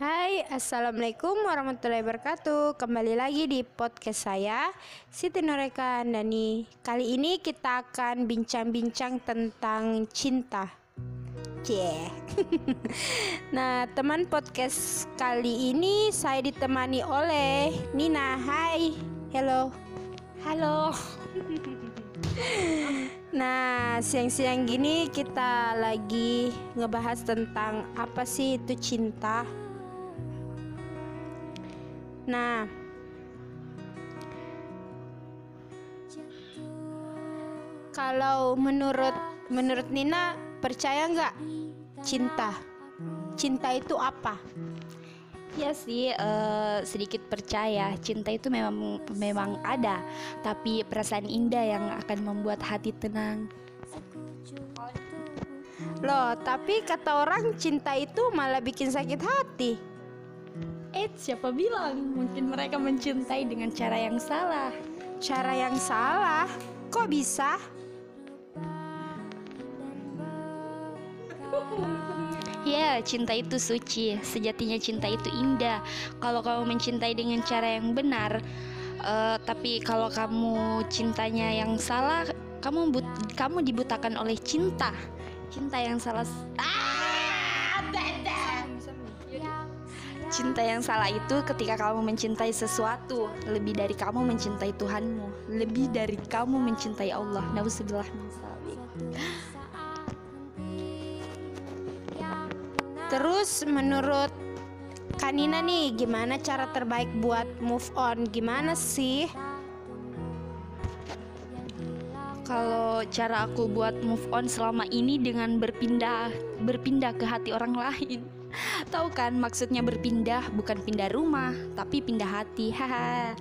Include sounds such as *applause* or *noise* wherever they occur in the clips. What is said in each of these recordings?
Hai, Assalamualaikum warahmatullahi wabarakatuh. Kembali lagi di podcast saya Siti Noreka Andani. Kali ini kita akan bincang-bincang tentang cinta. Cie. *laughs* Nah teman podcast kali ini saya ditemani oleh Nina. Hai, hello. Halo. *laughs* Nah, siang-siang gini kita lagi ngebahas tentang apa sih itu cinta. Nah, kalau menurut menurut Nina percaya nggak cinta? Cinta itu apa? Ya sih eh, sedikit percaya cinta itu memang memang ada, tapi perasaan indah yang akan membuat hati tenang. Loh, tapi kata orang cinta itu malah bikin sakit hati. Eh, siapa bilang? Mungkin mereka mencintai dengan cara yang salah. Cara yang salah, kok bisa? Ya, cinta itu suci. Sejatinya cinta itu indah. Kalau kamu mencintai dengan cara yang benar, eh, tapi kalau kamu cintanya yang salah, kamu but, kamu dibutakan oleh cinta. Cinta yang salah. Ah. Cinta yang salah itu ketika kamu mencintai sesuatu lebih dari kamu mencintai Tuhanmu, lebih dari kamu mencintai Allah. Nauzubillah min. Terus menurut Kanina nih gimana cara terbaik buat move on? Gimana sih? Kalau cara aku buat move on selama ini dengan berpindah berpindah ke hati orang lain. *laughs* Tahu kan maksudnya berpindah bukan pindah rumah, tapi pindah hati. *laughs* Haha.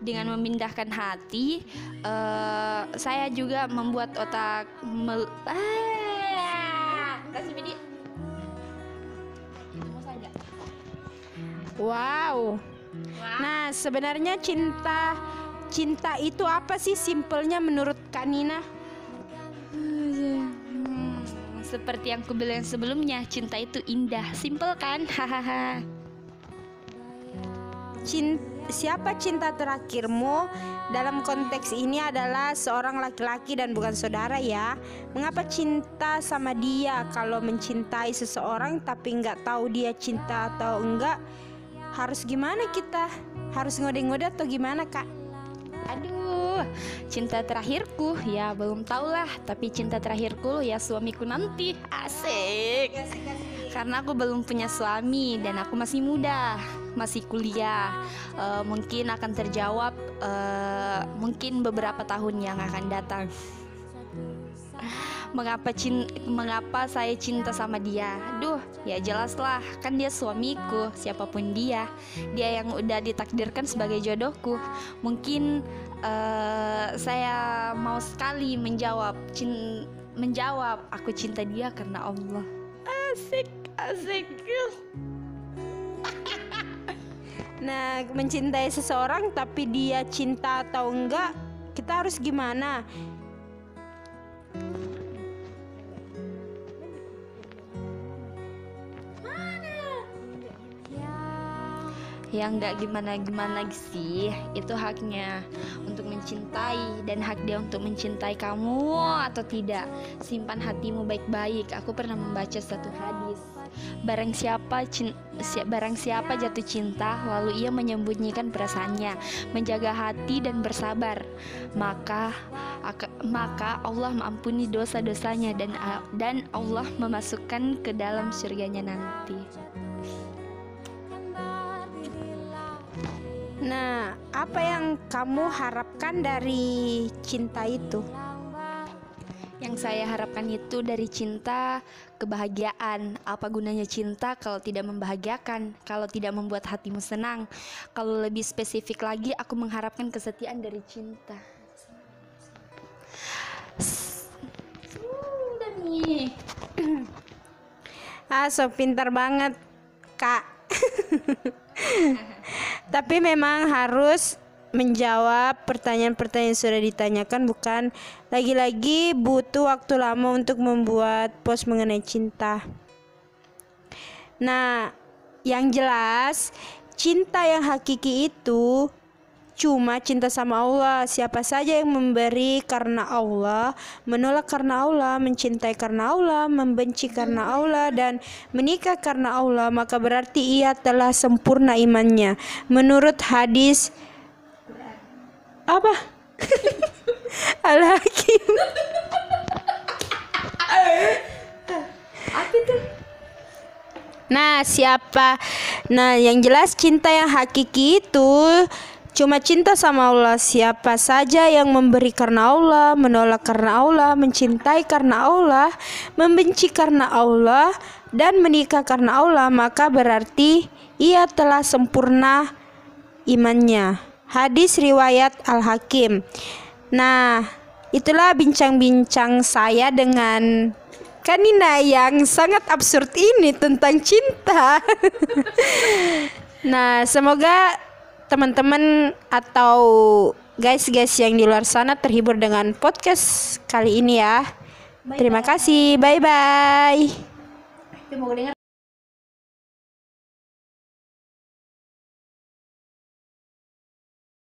Dengan memindahkan hati, eh, saya juga membuat otak mel- ah, kasih mau saja. Wow. Nah, sebenarnya cinta cinta itu apa sih simpelnya menurut Kanina? Hmm, seperti yang kubilang sebelumnya, cinta itu indah, simple kan? Hahaha. *laughs* Cin siapa cinta terakhirmu? Dalam konteks ini adalah seorang laki-laki dan bukan saudara ya. Mengapa cinta sama dia? Kalau mencintai seseorang tapi nggak tahu dia cinta atau enggak, harus gimana kita? Harus ngode-ngode atau gimana kak? Aduh, cinta terakhirku ya belum tahu lah, tapi cinta terakhirku ya suamiku nanti. Asik. Karena aku belum punya suami dan aku masih muda, masih kuliah. Eh, mungkin akan terjawab eh, mungkin beberapa tahun yang akan datang. Mengapa cin mengapa saya cinta sama dia? Duh, ya jelaslah, kan dia suamiku, siapa pun dia. Dia yang udah ditakdirkan sebagai jodohku. Mungkin eh, saya mau sekali menjawab cin menjawab aku cinta dia karena Allah. Asik, asik. Nah, mencintai seseorang tapi dia cinta atau enggak, kita harus gimana? Ya nggak gimana-gimana sih. Itu haknya untuk mencintai Dan hak dia untuk mencintai kamu atau tidak. Simpan hatimu baik-baik. Aku pernah membaca satu hadis. Barang siapa si- barang siapa jatuh cinta lalu ia menyembunyikan perasaannya, menjaga hati dan bersabar, maka aka- maka Allah mengampuni dosa-dosanya dan dan Allah memasukkan ke dalam surganya nanti. Nah, apa yang kamu harapkan dari cinta itu? Yang saya harapkan itu dari cinta kebahagiaan. Apa gunanya cinta kalau tidak membahagiakan, kalau tidak membuat hatimu senang? Kalau lebih spesifik lagi, aku mengharapkan kesetiaan dari cinta. Sudah nih. Ah, so pintar banget, Kak. *laughs* Tapi memang harus menjawab pertanyaan-pertanyaan yang sudah ditanyakan bukan lagi-lagi butuh waktu lama untuk membuat post mengenai cinta. Nah, yang jelas cinta yang hakiki itu cuma cinta sama Allah. Siapa saja yang memberi karena Allah, menolak karena Allah, mencintai karena Allah, membenci karena Allah dan menikah karena Allah, maka berarti ia telah sempurna imannya. Menurut hadis apa? *laughs* Al-Hakim. Apa itu? Nah, siapa? Nah, yang jelas cinta yang hakiki itu cuma cinta sama Allah. Siapa saja yang memberi karena Allah, menolak karena Allah, mencintai karena Allah, membenci karena Allah, dan menikah karena Allah, maka berarti ia telah sempurna imannya. Hadis riwayat Al-Hakim. Nah, itulah bincang-bincang saya dengan Kanina yang sangat absurd ini tentang cinta. *laughs* nah, semoga teman-teman atau guys-guys yang di luar sana terhibur dengan podcast kali ini ya. Terima kasih. Bye bye.